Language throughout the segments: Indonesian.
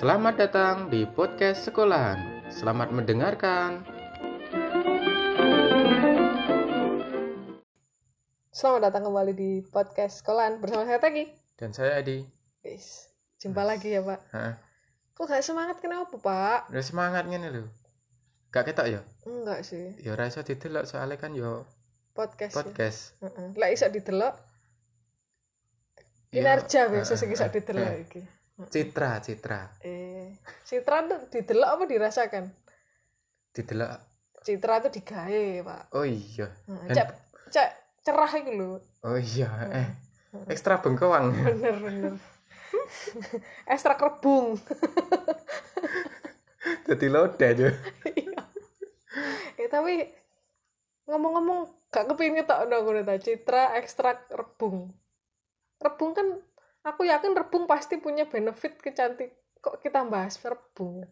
Selamat datang di podcast sekolahan. Selamat mendengarkan. Selamat datang kembali di podcast sekolahan bersama saya Tagi. Dan saya Adi. Guys, jumpa lagi ya Pak. Hah, Kok gak semangat kenapa Pak? udah semangat ngene lho. Gak ketok ya? Enggak sih, Ya ora iso didelok soalnya kan yo podcast. podcast. Ya. Heeh. Lah iso didelok. Ya, Kinerja biasa sing iso eh, didelok eh. iki. Citra, citra. Eh, citra tuh didelok apa dirasakan? Didelok. Citra tuh digawe, Pak. Oh iya. Heeh, Dan- Cek cek cerah iki lho. Oh iya, eh. Ekstra bengkoang. Bener bener. Ekstrak rebung. Jadi loda aja. eh tapi ngomong-ngomong gak kepingin tak udah udah citra ekstrak rebung rebung kan aku yakin rebung pasti punya benefit kecantik kok kita bahas rebung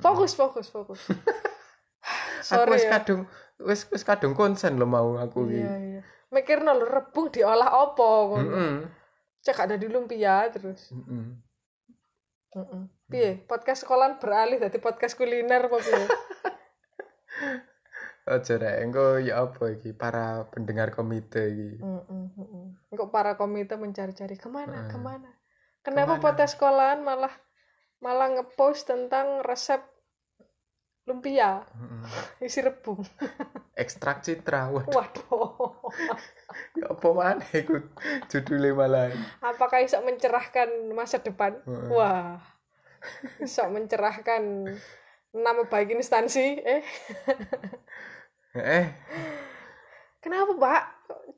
fokus fokus fokus Aku sorry wis ya kadung wis wis kadung konsen lo mau aku iki. iya iya mikir lho rebung diolah opo ngono. Heeh. cek ada di lumpia terus Heeh. Heeh. piye podcast sekolahan beralih dari podcast kuliner apa piye Aja rek, engko ya apa iki para pendengar komite iki. Heeh, heeh. Kok para komite mencari-cari ke mana, Heeh. ke mana? Kenapa Ke mana? podcast sekolahan malah malah ngepost tentang resep lumpia Heeh. isi rebung? Ekstrak citra. Waduh, Waduh, ya apa mana iku judulnya malah. apakah bisa mencerahkan masa depan? Heeh. Wah, bisa mencerahkan nama baik instansi? Eh, Eh, kenapa Pak?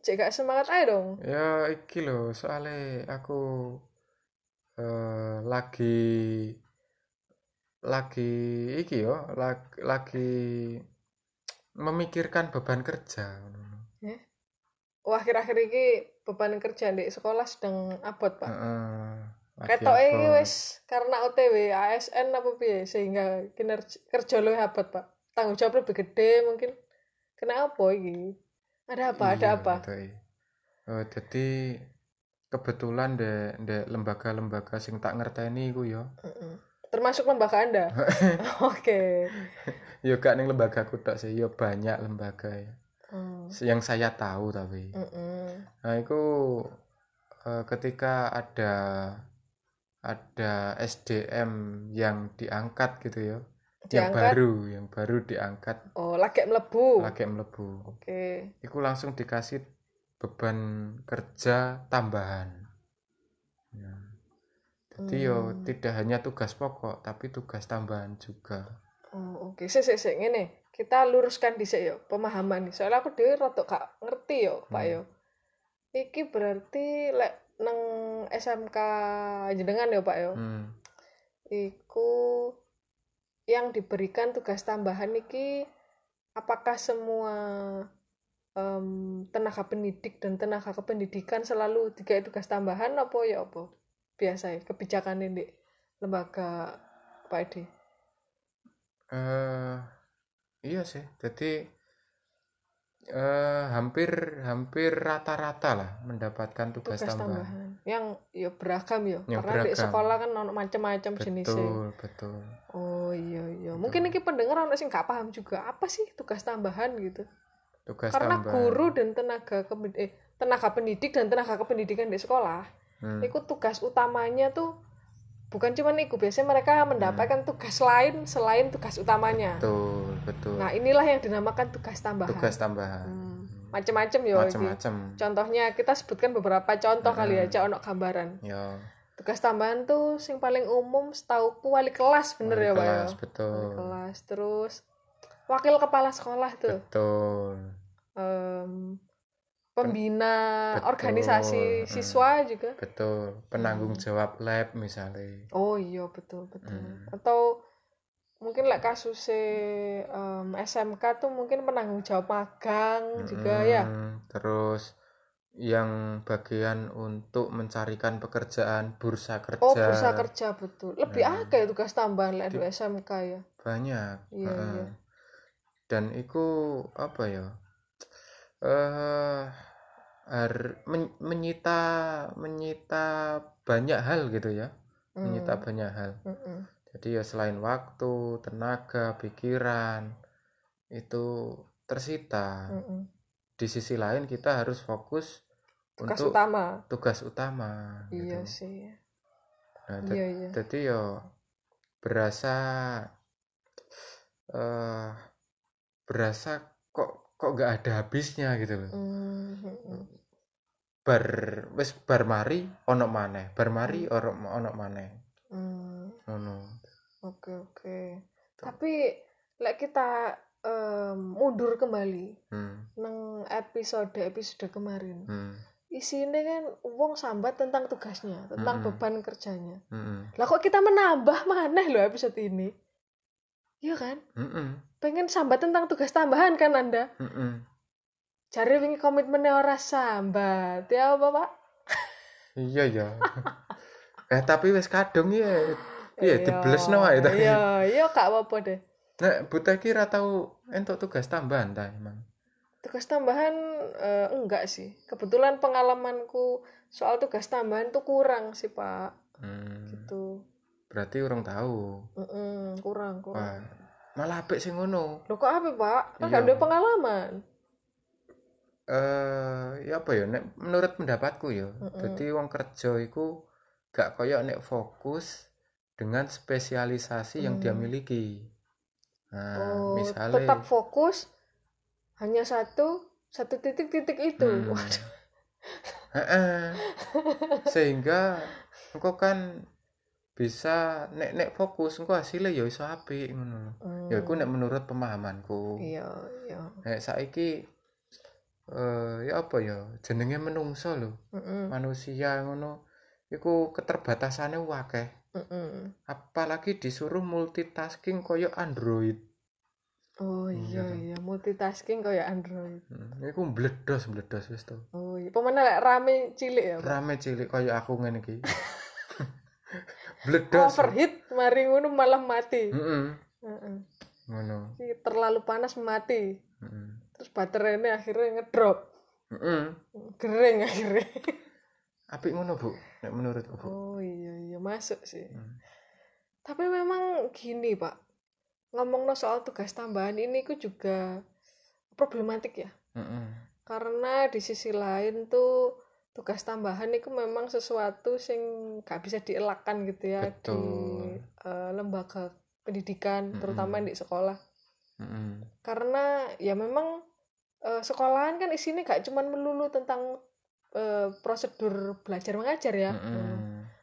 Cek gak semangat aja dong. ya iki lho, soalnya aku eh, lagi lagi iki yo, lagi, lagi memikirkan beban kerja. Wah, akhir-akhir ini beban kerja di sekolah sedang abot Pak. Heeh. lagi Ketok iki wis karena OTW ASN apa piye sehingga kinerja kerja lu hebat, Pak. Tanggung jawab lebih gede mungkin. Kenapa iki? Ada apa? Ada Iya, apa? betul. Oh, jadi kebetulan de, de lembaga-lembaga sing tak ngerteni iku ya. Mm-mm. Termasuk lembaga Anda. Oke. Ya gak ning lembaga tok sih, ya banyak lembaga ya. Hmm. Yang saya tahu tapi. Nah, itu eh, ketika ada ada SDM yang diangkat gitu ya. Yang Diangkat? baru, yang baru diangkat Oh, lagi mlebu. lagi mlebu. Oke. Iku langsung dikasih beban kerja tambahan. Ya. Jadi yo Hmm. tidak hanya tugas pokok tapi tugas tambahan juga. Oh, oke. Sik sik sik ngene. Kita luruskan dhisik yo pemahaman. Soalnya aku dhewe rada gak ngerti yo, Pak Hmm. yo. Iki berarti lek nang SMK jenengan yo, Pak yo. Hmm. Iku yang diberikan tugas tambahan iki apakah semua em, tenaga pendidik dan tenaga kependidikan selalu tiga tugas tambahan apa ya apa biasa ya kebijakan ini lembaga Pak Edi Eh, iya sih. Jadi eh hampir hampir rata-rata lah mendapatkan tugas, tugas tambahan. tambahan yang ya beragam ya. Yang karena di beragam. sekolah kan ono macam-macam jenisnya. Betul, betul. oh iya iya. Mungkin ini pendengar ono sing gak paham juga apa sih tugas tambahan gitu? Tugas karena tambahan. guru dan tenaga eh, tenaga pendidik dan tenaga kependidikan di sekolah Hmm, itu tugas utamanya tuh bukan cuma itu. Biasanya mereka mendapatkan tugas lain selain tugas utamanya. Betul, betul. nah inilah yang dinamakan tugas tambahan. Tugas tambahan. Hmm, macam-macam ya iki. Macam-macam. contohnya kita sebutkan beberapa contoh kali Hmm. aja ono gambaran Ya, tugas tambahan tuh sing paling umum setauku wali kelas bener wali ya pak ya kelas, wali betul. kelas terus wakil kepala sekolah tuh Betul. Em, pembina betul. organisasi Hmm. siswa juga Betul. Penanggung jawab lab misalnya. oh iya betul betul Hmm. atau mungkin lah kasusnya em, SMK tuh mungkin penanggung jawab magang juga ya Mm, Terus yang bagian untuk mencarikan pekerjaan bursa kerja oh bursa kerja betul lebih Nah. akeh tugas tambahan lah di SMK ya banyak. Iya, Heeh. iya. Dan itu apa ya? Eh har- men- menyita menyita banyak hal gitu ya. Menyita Hmm. banyak hal. Mm-mm. Jadi ya selain waktu tenaga pikiran itu tersita. Mm-mm. di sisi lain kita harus fokus tugas untuk utama. tugas utama iya gitu. sih. Nah, iya iya. jadi yo berasa eh berasa kok kok gak ada habisnya gitu loh. Mm, mm-mm. bar wis bar mari ono maneh. Bar mari ono ono maneh. Mm, ngono oke oke. Tapi lek kita em, mundur kembali hmm, nang episode episode kemarin hmm, isinya kan wong sambat tentang tugasnya tentang Mm-mm. beban kerjanya. Hmm, lah kok kita menambah maneh loh episode ini? Iya kan? Hmm, hmm, pengen sambat tentang tugas tambahan kan anda? Hmm, hmm. cari wingi komitmennya ora sambat. Ya apa pak? Iya ya eh tapi wis kadung ya iya diblesno wae ta? Iya iya gak apa-apa deh. Nek buta kira tau entuk tugas tambahan ta emang tugas tambahan eh, enggak sih. Kebetulan pengalamanku soal tugas tambahan tuh kurang sih pak. Hmm, gitu. Berarti urung tahu Mm-mm, kurang kurang. Wah malah apik sing ngono. Lo kok apa pak? Kan Iya. gak ada pengalaman. Eh ya apa ya? Nek menurut pendapatku ya Mm-mm. jadi wong kerja iku gak koyo nek fokus dengan spesialisasi yang dia Hmm. miliki nah oh misalnya tetap fokus hanya satu satu titik-titik itu Hmm. Waduh. Heeh. sehingga engkau kan bisa nek nek fokus engkau hasilnya ya iso apik ngono. Hmm. ya iku nek menurut pemahamanku iya iya nek saiki eh ya apa ya jenenge menungso lho Mm-mm, manusia ngono iku keterbatasannya wakeh mm-mm. apalagi disuruh multitasking koyo android oh iya Iya. iya multitasking kayak android hmm. iku mbledos mbledos wis to oh iya pemana lek rame cilik ya Pak? rame cilik koyo aku ngene iki mbledos overheat mari ngono malah mati Heeh. Heeh. ngono terlalu panas mati Heeh. terus baterainya akhirnya ngedrop Heeh. kering akhirnya apik ngono bu nek menurutku oh iya iya masuk sih Hmm. tapi memang gini pak ngomong soal tugas tambahan ini ku juga problematik ya Heeh. karena di sisi lain tuh tugas tambahan itu memang sesuatu sing gak bisa dielakkan gitu ya Betul. di eh, lembaga pendidikan Mm-mm. terutama di sekolah Heeh. karena ya memang eh, sekolahan kan isinya gak cuman melulu tentang eh, prosedur belajar mengajar ya Heeh.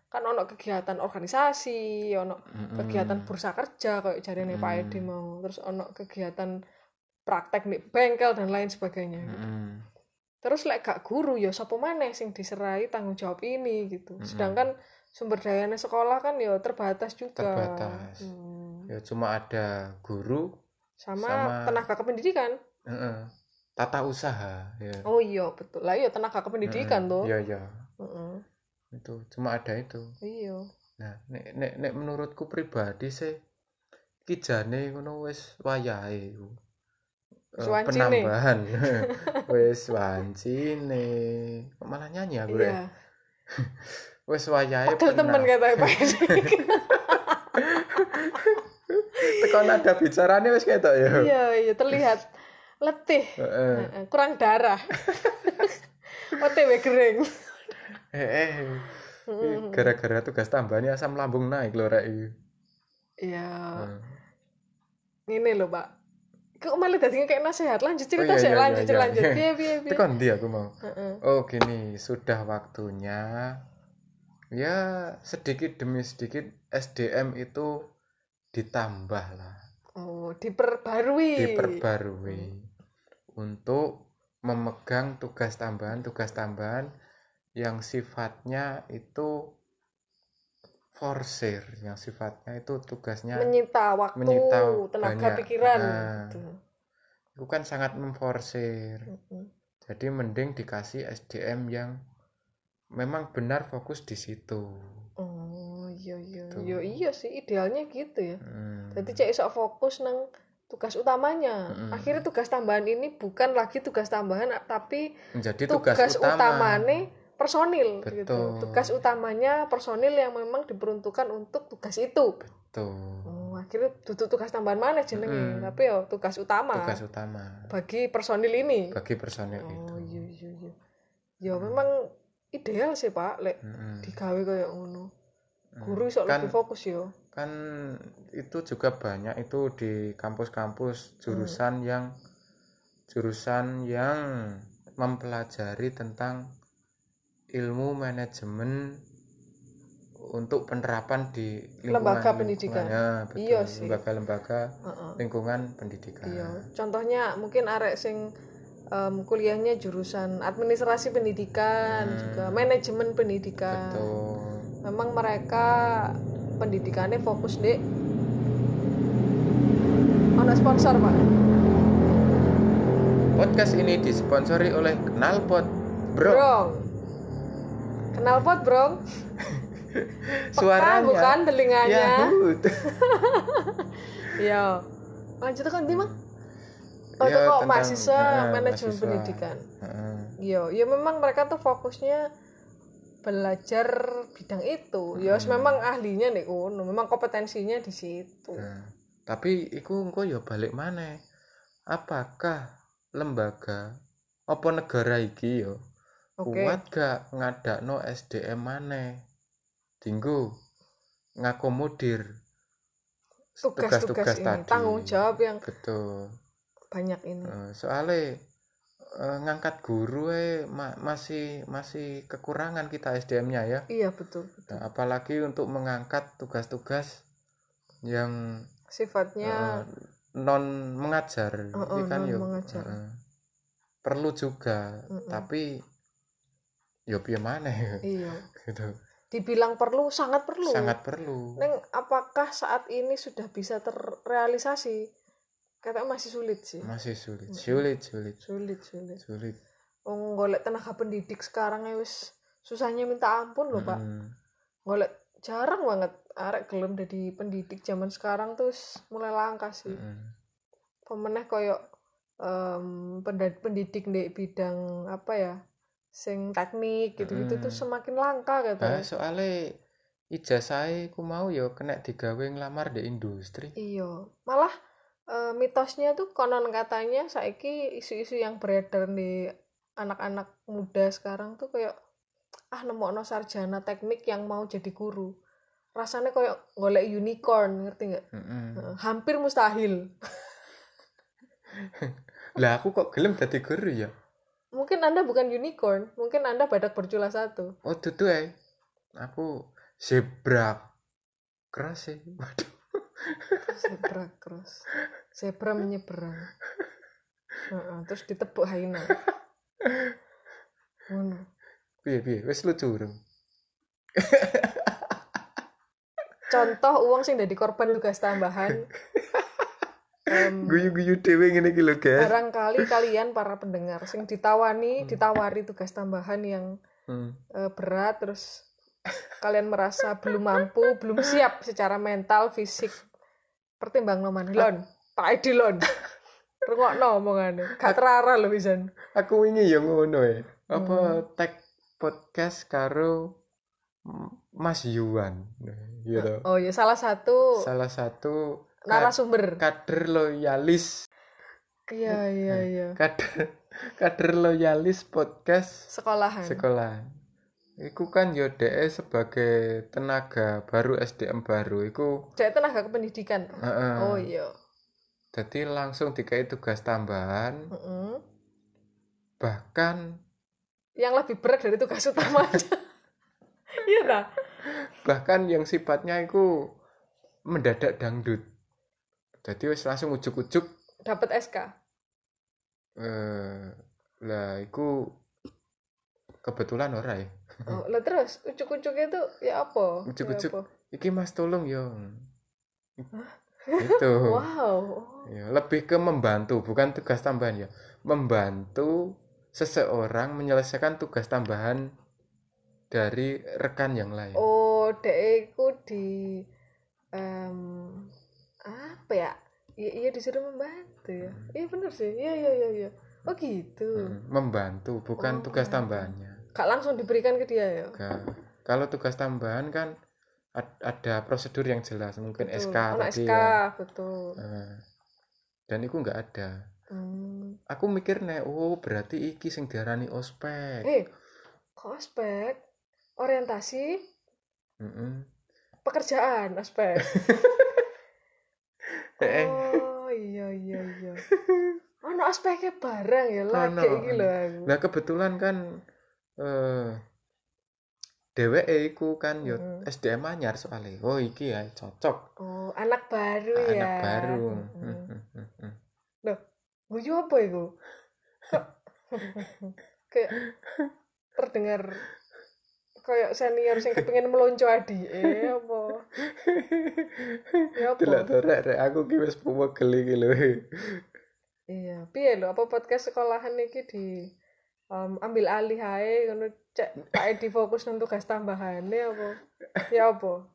kan ono kegiatan organisasi ono Heeh. kegiatan bursa kerja kayak jarene Pak Mm. Edi mau terus ono kegiatan praktek nih bengkel dan lain sebagainya gitu. Heeh. terus lek gak guru ya sapa maneh sing diserai tanggung jawab ini gitu Mm-mm. sedangkan sumber dayanya sekolah kan ya terbatas juga Terbatas. Hmm. ya cuma ada guru sama, Sama- tenaga kependidikan Heeh. Tata usaha ya. Oh iya betul. Lah iya tenaga kependidikan Heeh. tuh. Iya iya. Heeh. itu cuma ada itu. Iya. Nah nek nek, nek menurutku pribadi sih kijane ngono wis wayahe wancine. penambahan. Wis wancine. Kok malah nyanyi aku iya. Wis wayahe pegel temen kata Pak Edi tekan ada bicaranya wis ketok ya. Iya iya terlihat letih. Heeh, kurang darah. OTW kering eh eh gara-gara tugas tambahan asam lambung naik lho rek iya. Heeh. ini loh pak kok malah tadi kayak nasihat? Lanjut cerita Oh, iya, sih iya, lanjut iya, lanjut. iya. piye piye tekan dia aku mau. Heeh. Oh gini, sudah waktunya. Ya sedikit demi sedikit SDM itu ditambah lah, oh diperbarui. Diperbarui untuk memegang tugas tambahan, tugas tambahan yang sifatnya itu forsir, yang sifatnya itu tugasnya menyita waktu Menyita tenaga banyak. pikiran Nah. gitu. itu kan sangat memforsir. Heeh. Jadi mending dikasih SDM yang memang benar fokus di situ. oh iya iya Tuh. iya iya sih idealnya gitu ya Hmm. jadi cek iso fokus nang tugas utamanya Mm-mm. akhirnya tugas tambahan ini bukan lagi tugas tambahan tapi menjadi tugas, tugas, utama. utamane personil gitu. Betul. Tugas utamanya personil yang memang diperuntukkan untuk tugas itu. tuh Oh, akhirnya duduk tugas tambahan mana jenenge, Mm-mm. tapi ya tugas utama tugas utama bagi personil ini. bagi personil Oh itu iya iya iya. Ya memang ideal sih Pak, lek Mm-mm. digawe kayak ngono. Guru iso kan lebih fokus yo. Kan itu juga banyak itu di kampus-kampus jurusan yang jurusan yang mempelajari tentang ilmu manajemen untuk penerapan di lingkungan Lembaga pendidikan. Ya, betul. Iya sih. lembaga-lembaga Heeh. lingkungan pendidikan Iya, contohnya mungkin arek sing em, kuliahnya jurusan administrasi pendidikan, Hmm. juga manajemen pendidikan. betul Memang mereka pendidikannya fokus di ono sponsor, Pak. podcast ini disponsori oleh Knalpot Bro Brong. Kenal pot, Brong? suaranya bukan telinganya. Iya. Lanjut kan di Mang? Oh, Ya, itu kok tentang- mahasiswa ya, manajemen mahasiswa. pendidikan. Heeh. Iya, ya memang mereka tuh fokusnya belajar bidang itu. Ya Hmm. memang ahlinya nih kono, memang kompetensinya di situ. Nah, tapi iku engko ya balik mana? Apakah lembaga apa negara iki yo Oke. kuat gak ngadakno SDM maneh? Dinggo ngakomodir Tugas-tugas ini, tanggung jawab yang Betul. banyak ini. Eh, soalnya eh, ngangkat guru eh ma- masih masih kekurangan kita SDM-nya ya. Iya, betul, betul. Nah, apalagi untuk mengangkat tugas-tugas yang Sifatnya eh, non mengajar Oh, Ini oh, kan non mengajar. eh, perlu juga Mm-mm. tapi yo piye maneh iya. gitu Dibilang perlu, sangat perlu. sangat perlu Neng, apakah saat ini sudah bisa terrealisasi? Katanya masih sulit sih. masih sulit sulit sulit Sulit, sulit. sulit Wong golek tenaga pendidik sekarang ya wis susahnya minta ampun loh, Pak. Mm, golek jarang banget arek gelem jadi pendidik zaman sekarang terus mulai langka sih mm. pemeneh koyo penda- pendidik di bidang apa ya sing teknik gitu gitu Mm. tuh semakin langka gitu Nah, soalnya ijazah ku mau yo kena digawe ngelamar di industri iya malah eh, mitosnya tuh konon katanya saiki isu-isu yang beredar di anak-anak muda sekarang tuh kayak ah nemokno sarjana teknik yang mau jadi guru rasanya kayak golek unicorn ngerti nggak Mm-mm. Heeh, hampir mustahil. lah aku kok gelem dadi guru ya Mungkin Anda bukan unicorn, mungkin Anda badak bercula satu. oh tutu eh aku zebra keras sih waduh Zebra cross. Zebra menyeberang. Heeh, terus ditepuk hyena. Ngono. piye piye wis lucu urung Contoh uang sing dari korban tugas tambahan. Em, guyu-guyu dhewe ngene iki lho guys barangkali kalian para pendengar sing ditawani, ditawari tugas tambahan yang Hmm. eh, berat terus kalian merasa belum mampu, belum siap secara mental, fisik. Pertimbang noman lon, Pak Edi lon. Rungokno omongane. Gak terara lho pisan. aku wingi ya ngono eh apa Hmm. tag podcast karo Mas iya toh. Oh ya salah satu salah satu narasumber. kader loyalis Iya iya iya. kader kader loyalis podcast Sekolahan. sekolah Iku kan yo DE sebagai tenaga baru SDM baru iku Dek tenaga kependidikan. heeh. Oh iya. Jadi langsung dikai tugas tambahan Heeh. bahkan Yang lebih berat dari tugas utamanya. Iya ta? bahkan yang sifatnya itu mendadak dangdut. Jadi wis langsung ujuk-ujuk Dapat SK. eh lah iku kebetulan ora ya. Oh, lah terus ucuk-ucuk itu ya apa? Ucuk-ucuk. Ya apa? Iki Mas tolong yo. Itu. Wow. Ya, lebih ke membantu, bukan tugas tambahan ya. Membantu seseorang menyelesaikan tugas tambahan dari rekan yang lain. Oh, dek iku di em, apa ya? Iya, iya disuruh membantu ya. Iya bener sih. Iya iya iya iya. Oh gitu. Hmm, membantu, bukan Oh. tugas tambahannya. Gak langsung diberikan ke dia ya? Gak. kalau tugas tambahan kan ad- ada prosedur yang jelas mungkin Betul. SK Ono tadi SK ya. betul. Nah, dan itu nggak ada. Hmm. aku mikir nih oh berarti iki sing diarani ospek. Eh kok ospek? Orientasi? Mm-mm. pekerjaan ospek. Oh iya iya iya. Ono ospeknya barang ya lagi Ono, iki lho aku. Nah kebetulan kan eh dheweke iku kan yo Mm-mm. SDM anyar soalnya. Oh iki ya cocok. oh anak baru Anak ya baru. Hmm, hmm, hmm, hmm. guyu apa Kok- kayak terdengar kayak senior sing kepengin melonco adi eh apa ya apa torek rek aku ki wis pumegel iki lho. iya piye lho apa podcast sekolahan iki di um, ambil alih ae ngono cek kae difokus nang tugas tambahane apa ya apa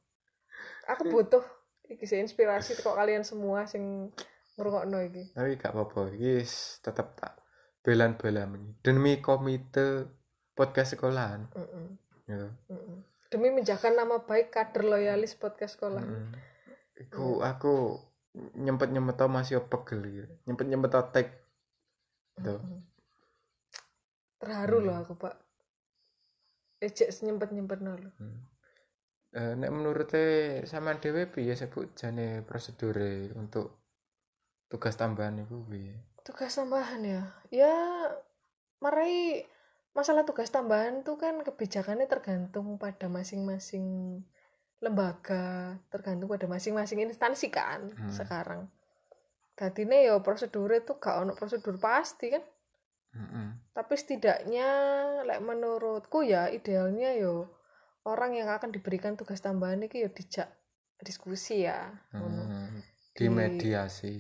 aku butuh iki sih inspirasi kok kalian semua sing ngrungokno iki Tapi gak apa-apa, iki wis tetep tak belan-belan. Demi komite podcast sekolahan. Mm-mm, Ya. mm-mm. demi menjaga nama baik kader loyalis podcast sekolah Mm. Iku aku nyempet-nyempet tau masih pegel iki. Nyempet-nyempet tau tek. Tuh. Terharu Hmm. loh aku pak ejek nyempet nyempet loh Hmm. Eh, nek menurut sama dhewe piye sebut jane prosedure untuk tugas tambahan iku piye? tugas tambahan ya ya marai masalah tugas tambahan tuh kan kebijakannya tergantung pada masing-masing lembaga tergantung pada masing-masing instansi kan Hmm. sekarang Dadine ya prosedurnya tuh gak ono prosedur pasti kan Heeh. tapi setidaknya lek menurutku ya idealnya yo orang yang akan diberikan tugas tambahan ini yo dijak diskusi ya. Hmm. Di Di- mediasi.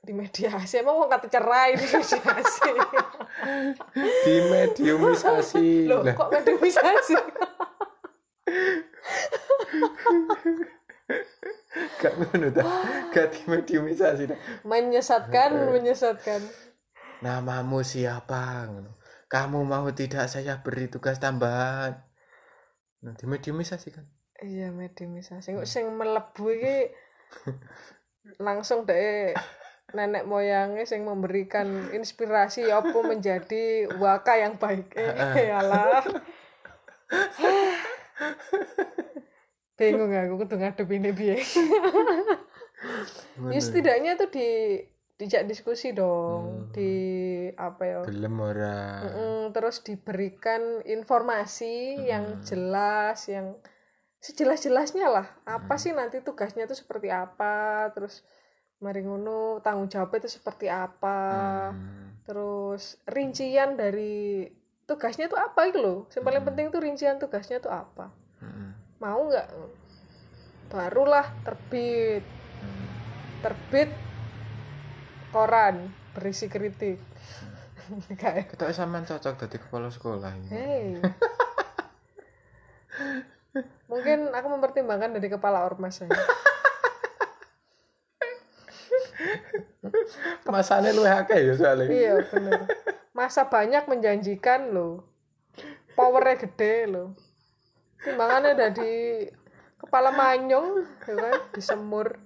di mediasi emang mau kata cerai di mediasi Di mediumisasi. loh Lah, kok mediasi gak ngono. Gak di mediumisasi menyesatkan menyesatkan Namamu siapa? Kamu mau tidak saya beri tugas tambahan? Nah, di mediumisasi kan. iya mediasi kok sing melebu iki langsung deh nenek moyangnya sing memberikan inspirasi apa menjadi waka yang baik eh alah bingung aku kudu ngadepin piye Ngono. ya setidaknya tuh di dijak diskusi dong Hmm. di apa ya Gelem ora. Mm-mm, terus diberikan informasi yang Hmm. jelas yang sejelas-jelasnya lah apa Hmm. sih nanti tugasnya itu seperti apa terus mari ngono tanggung jawabnya itu seperti apa Hmm. terus rincian dari tugasnya itu apa itu loh yang paling Hmm. penting itu rincian tugasnya itu apa Hmm. mau nggak barulah terbit Hmm. terbit koran berisi kritik. Kayak Kita sampean cocok dadi kepala sekolah ini. hey. Mungkin aku mempertimbangkan dari kepala ormas saya Masane luwih akeh ya soalnya. iya bener. Masa banyak menjanjikan loh powernya gede loh timbangannya dari kepala manyong ya kan? Disemur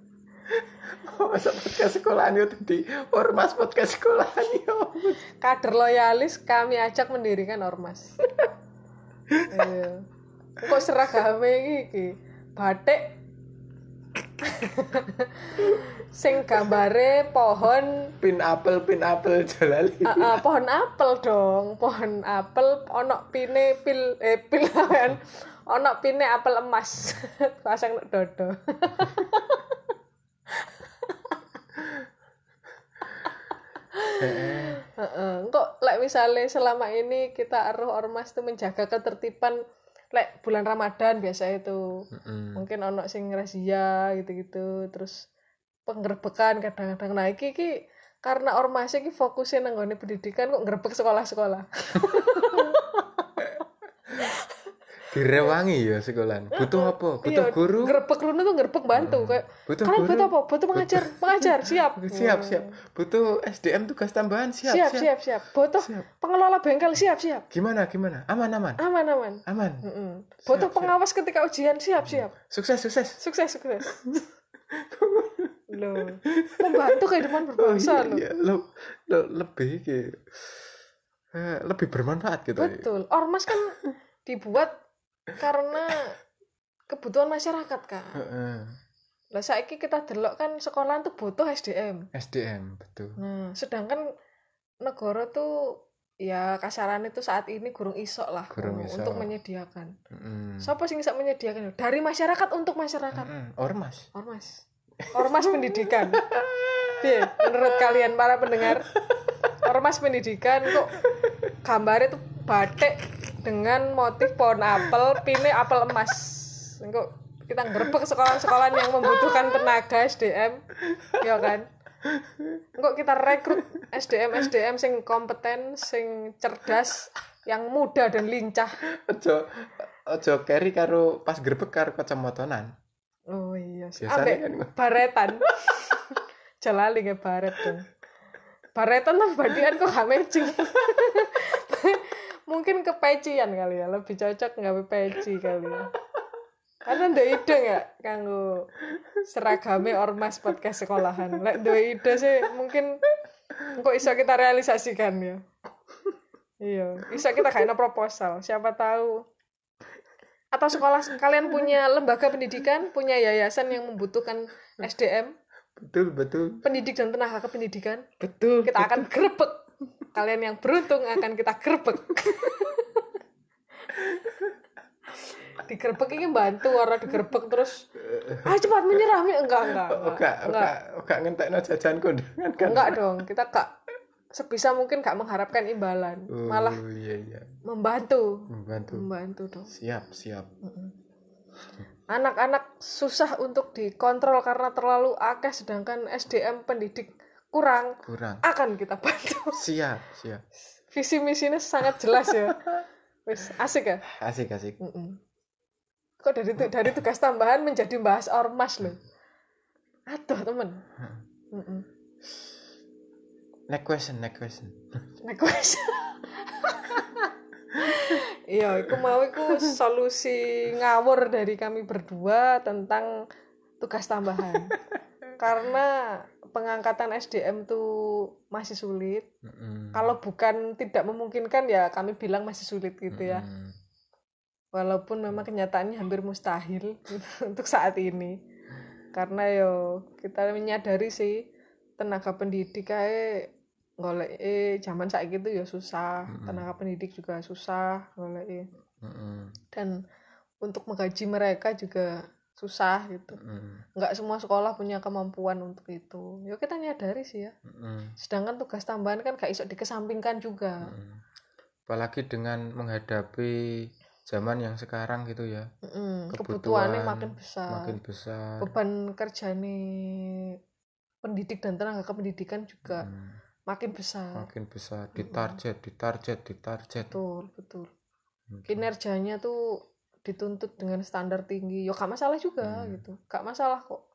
Masa podcast sekolahan itu di ormas podcast sekolahan yo. kader loyalis kami ajak mendirikan ormas. Iya. Kok seragame iki? Batik. Sing gambare pohon. Pin apel pin apel jalali. Ah, ah, pohon apel dong. Pohon apel ono pine pil eh pil kan ono pine apel emas. Pasang dodo Heeh. Heeh. kok lek misalnya selama ini kita aruh ormas tuh menjaga ketertiban lek bulan Ramadan biasa itu. Heeh. mungkin ono sing razia gitu-gitu terus penggerbekan kadang-kadang. Nah iki iki karena ormasnya iki fokusnya nang nggone pendidikan kok nggerebek sekolah-sekolah direwangi ya sekolahan butuh apa butuh Iya, guru Grebek runu tuh grebek bantu kayak butuh kalian guru butuh apa? Butuh pengajar, pengajar, siap. siap siap butuh SDM tugas tambahan siap Siap, siap, siap. Butuh Siap. pengelola bengkel, siap, siap. gimana gimana aman aman Aman, aman. aman Mm-mm. Butuh pengawas ketika ujian, siap, siap. sukses sukses Sukses, sukses. Loh, membantu kehidupan berbangsa loh. iya, lo, lo lebih ke eh, lebih bermanfaat gitu. Betul. Ormas kan dibuat karena kebutuhan masyarakat kan. Heeh. Lah saiki kita delok kan sekolahan tuh butuh SDM. SDM betul Nah, sedangkan negara tuh ya kasaran itu saat ini gurung isok lah Gurung uh, iso. untuk menyediakan. Heeh. Siapa sih bisa menyediakan? Dari masyarakat untuk masyarakat. Heeh, ormas Ormas. Ormas pendidikan. Piye menurut kalian para pendengar? Ormas pendidikan kok gambarnya tuh batik dengan motif pohon apel, pine apel emas. Kok kita ngerebek sekolah-sekolah yang membutuhkan tenaga SDM, ya kan? Kok kita rekrut SDM SDM sing kompeten, sing cerdas, yang muda dan lincah. ojo ojo carry karo pas grebek karo kacamotonan Oh iya, sih. Ambek kan. baretan. Jalali nggak baret dong. Baretan tuh badian kok gak matching. Mungkin ke pecian kali ya, lebih cocok nggak peci kali ya. Karena ndak ide nggak kanggo seragame ormas podcast sekolahan. Lek duwe ide sih mungkin kok iso kita realisasikan ya. Iya, bisa kita kayak proposal. Siapa tahu atau sekolah kalian punya lembaga pendidikan, punya yayasan yang membutuhkan SDM, betul betul pendidik dan tenaga kependidikan, betul kita akan grebek. Kalian yang beruntung akan kita grebek. digerebek ini bantu orang digerebek terus. Ah cepat menyerah Mi." enggak enggak oka enggak, oka enggak, oka ngentekno jajan kondangan kan? Enggak dong kita kak sebisa mungkin gak mengharapkan imbalan. Oh, malah iya iya. membantu. Membantu. Membantu dong. Siap siap. Anak-anak susah untuk dikontrol karena terlalu akeh sedangkan SDM pendidik kurang kurang. akan kita bantu. Siap siap. Visi misinya sangat jelas ya. Wis asik ya? Asik asik. Mm-mm. kok dari tu- dari tugas tambahan menjadi bahas ormas loh aduh temen. Mm-mm. next question next question. Nek wis. Iya, iku mau iku solusi ngawur dari kami berdua tentang tugas tambahan. Karena pengangkatan SDM tuh masih sulit. Mm-mm. Kalau bukan tidak memungkinkan ya kami bilang masih sulit gitu ya. Mm-mm. Walaupun memang kenyataannya hampir mustahil untuk saat ini. Karena yo kita menyadari sih tenaga pendidik kayak golek eh zaman saat gitu ya susah Mm-mm. tenaga pendidik juga susah golek Mm-mm. dan untuk menggaji mereka juga susah gitu. Nggak semua sekolah punya kemampuan untuk itu. Ya kita nyadari sih ya. Mm-mm. sedangkan tugas tambahan kan gak iso dikesampingkan juga. Mm-mm. apalagi dengan menghadapi zaman yang sekarang gitu ya. Mm-mm, kebutuhan kebutuhannya makin besar. makin besar. Beban kerjane pendidik dan tenaga kependidikan juga Mm. makin besar. Makin besar. Ditarget ditarget ditarget. Betul betul. Kinerjanya tuh dituntut dengan standar tinggi. Ya gak masalah juga Hmm. gitu. Gak masalah kok.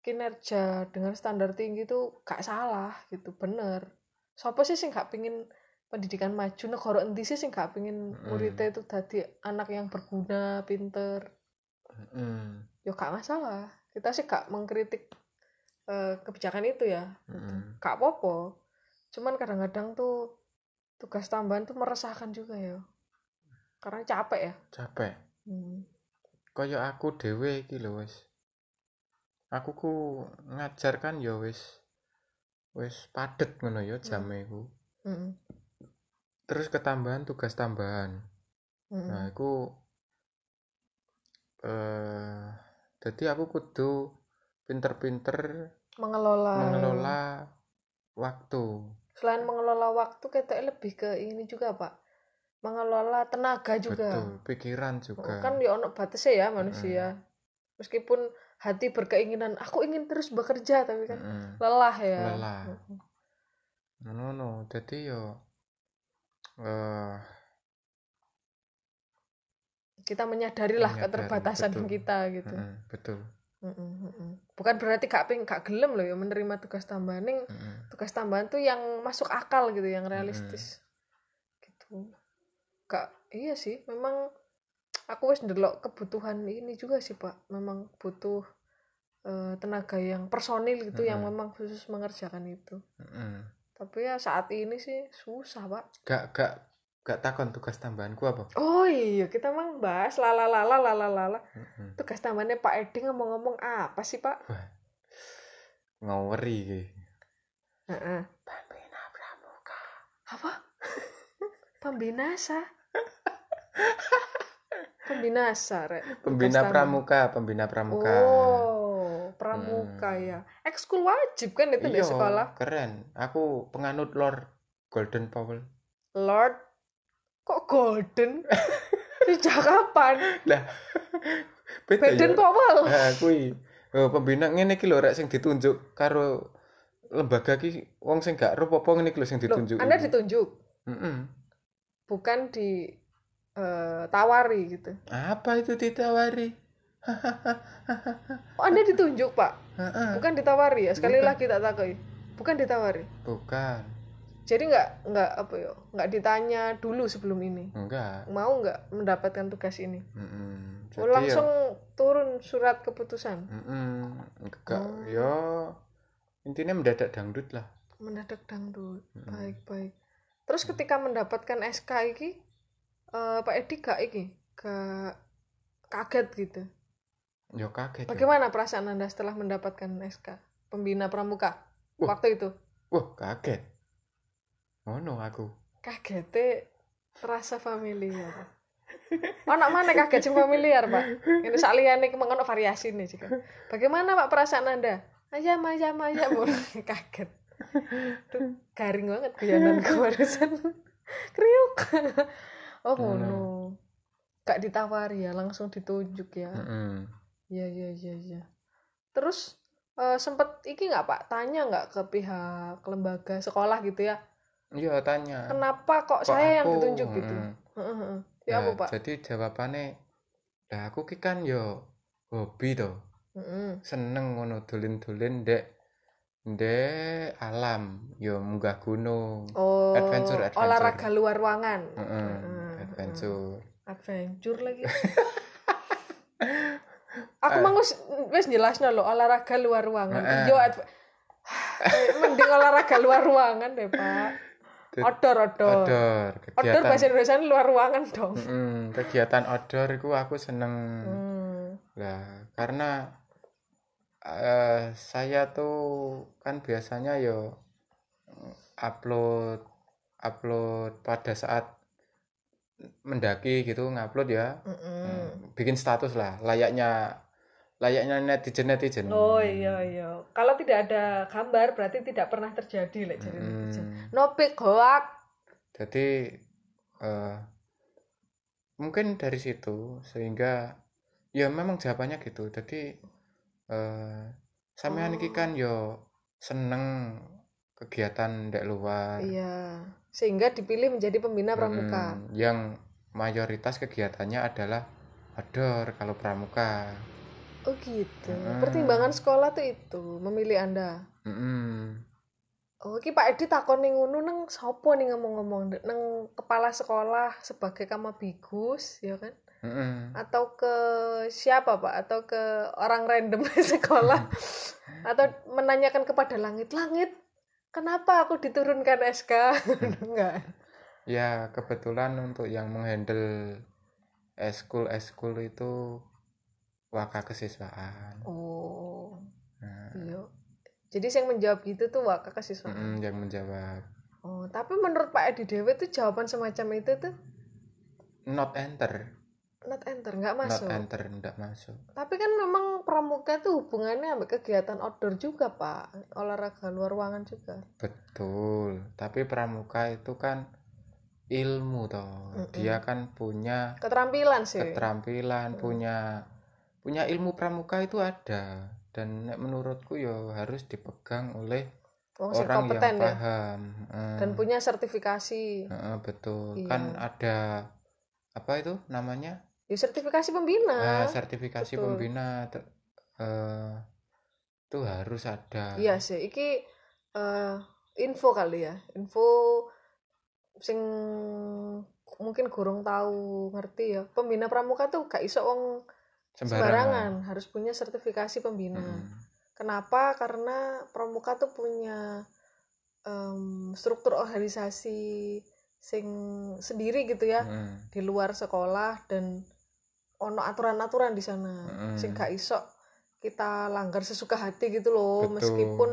Kinerja dengan standar tinggi tuh gak salah gitu bener. Siapa sih sing gak pingin pendidikan maju? Negara endi sih sing gak pingin Hmm. muridnya itu tadi anak yang berguna pinter? Mm. ya gak masalah. Kita sih gak mengkritik eh, kebijakan itu ya. Mm. gak apa-apa. Cuman kadang-kadang tuh tugas tambahan tuh meresahkan juga ya karena capek ya? Capek. Hmm. kaya aku dhewe iki lho wis. Aku ku ngajar kan ya wis wis padet ngono ya jame ku. Mm-mm. terus ketambahan tugas tambahan. Mm-mm. nah iku eh jadi aku kudu pinter-pinter mengelola. mengelola waktu. Selain mengelola waktu kita lebih ke ini juga pak mengelola tenaga juga. Betul pikiran juga. Kan ya ono batasnya ya manusia. Meskipun hati berkeinginan aku ingin terus bekerja tapi kan Mm-mm. lelah ya. Lelah. Mm-mm. ngono no jadi yo eh kita menyadari lah keterbatasan betul. kita gitu. Mm-mm, betul. Bukan berarti gak ping gak gelem loh ya menerima tugas tambahan. Ning Mm-mm. tugas tambahan tuh yang masuk akal gitu yang realistis. Gitu gak iya sih memang aku wis ndelok kebutuhan ini juga sih pak memang butuh eh, tenaga yang personil gitu yang Mm-mm. memang khusus mengerjakan itu Mm-mm. tapi ya saat ini sih susah pak gak gak gak takon tugas tambahanku apa oh iya kita emang bahas lala lala lala lala Mm-mm. tugas tambahannya Pak Edi ngomong-ngomong apa sih pak ngaweri iki. Heeh. Pembina pramuka apa pembinasa pembinasa rek pembina pramuka pembina pramuka. Oh pramuka Hmm. ya. Ekskul wajib kan itu di sekolah? keren. Aku penganut Lord Golden Powell. Lord? Kok golden? Sejak kapan lah Baden ya. Powell. Nah, kui. Oh, pembina ngene iki lho rek sing ditunjuk karo lembaga ki wong sing gak ero apa ngene iki lho sing Loh, ditunjuk. anda ditunjuk? Heeh. bukan di eh, tawari gitu Apa itu ditawari? oh anda ditunjuk pak bukan ditawari ya sekali Bukan. lagi tak takoi bukan ditawari Bukan. jadi nggak nggak apa ya nggak ditanya dulu sebelum ini Enggak. mau nggak mendapatkan tugas ini Heeh. Oh, langsung turun surat keputusan Heeh. Enggak, Oh. yo intinya mendadak dangdut lah. mendadak dangdut Mm-mm. baik baik terus ketika mendapatkan SK iki eh, Pak Edi gak iki? Gak kaget gitu? Yo kaget. bagaimana perasaan anda setelah mendapatkan SK pembina pramuka? Wah. waktu itu? Wah, kaget. Ngono aku. kagetnya terasa familiar. Anak mana kaget sing familiar pak? Ini saliyane mengono variasi nih juga bagaimana pak perasaan anda? Ayam ayam ayam. Kaget. Duh, garing banget guyonan barusan. Kriuk oh ngono. Gak ditawari ya langsung ditunjuk ya. Heeh. iya iya iya iya. Terus eh, sempet iki nggak pak? Tanya nggak ke pihak lembaga sekolah gitu ya? Iya tanya. kenapa kok, Kok saya yang aku? ditunjuk gitu? Ya apa Nah, pak? Jadi jawabannya, lah aku kan yo hobi to, Heeh. seneng ngono dolin-dolin dek dek alam, yo munggah gunung, oh Adventure, adventure. olahraga luar ruangan. Heeh, Heeh, adventure. adventure lagi aku mau wis wis jelasno lho olahraga luar ruangan Heeh. yo mending olahraga luar ruangan deh pak outdoor outdoor Outdoor, outdoor kegiatan. bahasa Indonesia luar ruangan dong Mm-mm, kegiatan outdoor itu aku seneng. Hmm. Lah, karena eh, saya tuh kan biasanya yo upload upload pada saat mendaki gitu ngupload ya. Hmm, bikin status lah layaknya layaknya netizen netizen Oh iya iya. Kalau tidak ada gambar berarti tidak pernah terjadi lek jadi netizen. Hmm, Nopik hoak. jadi eh, mungkin dari situ sehingga ya memang jawabannya gitu jadi eh sampean iki kan yo seneng kegiatan dek luar Iya. Sehingga dipilih menjadi pembina pramuka. Mm, yang mayoritas kegiatannya adalah outdoor kalau pramuka Oh gitu. Mm. Pertimbangan sekolah tuh itu memilih Anda. Mm-mm. Oh, Pak Edi takon ning ngono nang sapa nih ngomong-ngomong nang kepala sekolah sebagai kamabigus ya kan? Mm-mm. Atau ke siapa Pak? Atau ke orang random di sekolah? Atau menanyakan kepada langit-langit, kenapa aku diturunkan SK? Enggak. ya kebetulan untuk yang menghandle eskul eskul itu waka kesiswaan Oh, Nah, iya. Jadi yang menjawab gitu tuh wak kakak siswa. mm-mm, yang menjawab Oh, tapi menurut Pak Edi Dewe tuh jawaban semacam itu tuh not enter not enter, nggak not masuk. enter enggak masuk Tapi kan memang pramuka tuh hubungannya sama kegiatan outdoor juga, Pak. Olahraga luar ruangan juga. betul tapi pramuka itu kan ilmu toh Mm-mm. dia kan punya Keterampilan sih. keterampilan Hmm. punya punya ilmu pramuka itu ada dan menurutku ya harus dipegang oleh Wong orang yang kompeten ya. paham Eh, Dan punya sertifikasi. eh, betul Iya. kan ada apa itu namanya ya sertifikasi pembina Nah, sertifikasi betul. pembina ter- eh, itu harus ada. iya sih iki eh, info kali ya info sing mungkin kurang tahu ngerti ya pembina pramuka tuh gak iso wong sembarangan harus punya sertifikasi pembina Mm. kenapa karena pramuka tuh punya em, struktur organisasi sing sendiri gitu ya Mm. di luar sekolah dan ono aturan-aturan di sana Mm. sing gak iso kita langgar sesuka hati gitu loh Betul. meskipun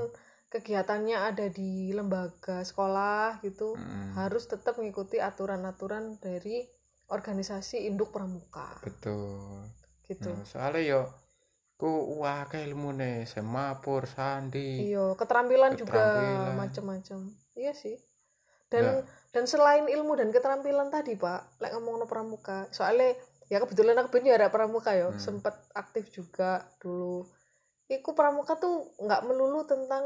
kegiatannya ada di lembaga sekolah gitu Mm. harus tetap mengikuti aturan-aturan dari organisasi induk pramuka Betul. gitu Nah, soalnya yo ku wah ilmu nih semapur sandi. iya keterampilan, juga Keterampilan. macam-macam iya sih dan Nah. dan selain ilmu dan keterampilan tadi pak lek ngomong no pramuka soalnya ya kebetulan aku punya ada pramuka ya Hmm. sempet aktif juga dulu Iku pramuka tuh nggak melulu tentang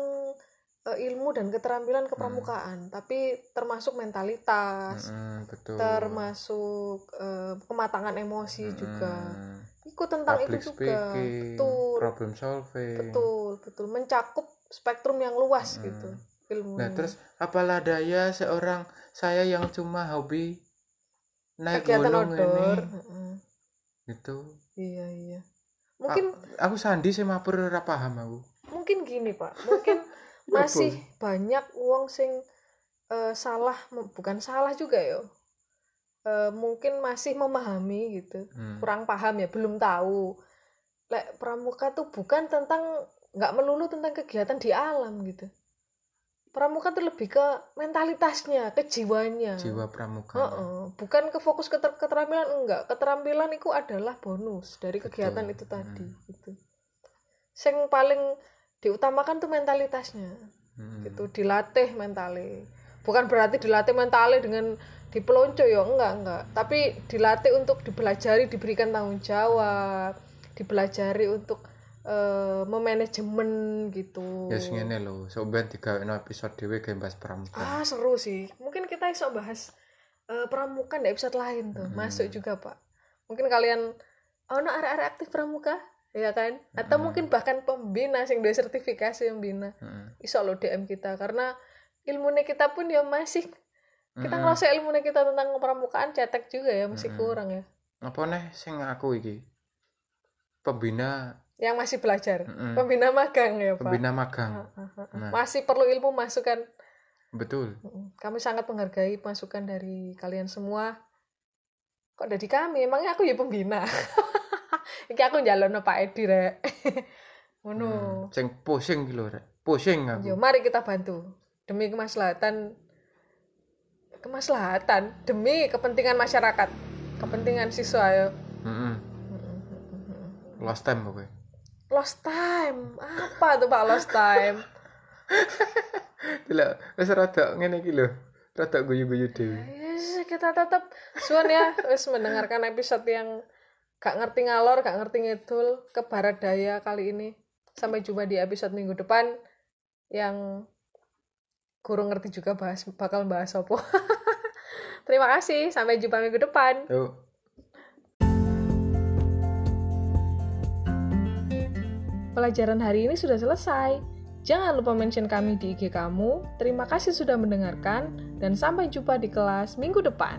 eh, ilmu dan keterampilan kepramukaan tapi termasuk mentalitas Mm-mm, betul. termasuk eh, kematangan emosi juga Mm-mm. Iku tentang Public itu juga speaking, betul problem solving. betul betul mencakup spektrum yang luas Mm. gitu ilmunya Nah, terus apalah daya seorang saya yang cuma hobi naik kegiatan gunung outdoor ini Heeh. Gitu. iya iya. Mungkin Aku sandi semapur ora paham aku. mungkin gini pak. Mungkin masih banyak uang sing eh, salah bukan salah juga ya. Eh, mungkin masih memahami gitu. Hmm. kurang paham ya belum tahu. Lek pramuka tuh bukan tentang nggak melulu tentang kegiatan di alam gitu pramuka tuh lebih ke mentalitasnya ke jiwanya Jiwa pramuka. Heeh, bukan ke fokus ke keterampilan enggak keterampilan itu adalah bonus dari kegiatan Betul. itu tadi Hmm. gitu sing paling diutamakan tuh mentalitasnya Hmm. gitu dilatih mentale bukan berarti dilatih mentale dengan dipelonco ya enggak enggak tapi dilatih untuk dipelajari diberikan tanggung jawab dipelajari untuk eh, memanajemen gitu Ya sing ngene lho, sampeyan digawekno episode dhewe game bahas pramuka. ah seru sih mungkin kita iso bahas eh, pramuka di episode lain tuh Hmm. masuk juga pak mungkin kalian oh no area aktif pramuka ya kan atau Hmm. mungkin bahkan pembina sing duwe sertifikasi pembina Heeh. iso lo DM kita karena ilmunya kita pun ya masih kita Mm-mm. ngerasa ilmunya kita tentang pramukaan cetek juga ya masih Mm-mm. kurang ya Apa nih sing aku iki? Pembina, yang masih belajar Mm-mm. pembina magang ya pak pembina magang. Ah, ah, ah, ah. Nah. masih perlu ilmu masukan Betul. Kami sangat menghargai masukan dari kalian semua kok dari kami emangnya aku ya pembina iki aku jalan Pak Edi rek ngono Hmm. Sing pusing lho, Rek. Pusing aku. Yo, mari kita bantu demi kemaslahatan kemaslahatan demi kepentingan masyarakat, kepentingan siswa ya. Heeh. Lost time pokoknya. Lost time. Apa tuh Pak lost time? Tidak, wis rada ngene iki lho. Rada guyu-guyu dhewe. Yes, kita tetap suan ya wis mendengarkan episode yang gak ngerti ngalor, gak ngerti ngidul ke barat daya kali ini. Sampai jumpa di episode minggu depan yang kurang ngerti juga bahas bakal bahas apa. Terima kasih, sampai jumpa minggu depan. Yuk. Pelajaran hari ini sudah selesai. Jangan lupa mention kami di IG kamu. Terima kasih sudah mendengarkan, dan sampai jumpa di kelas minggu depan.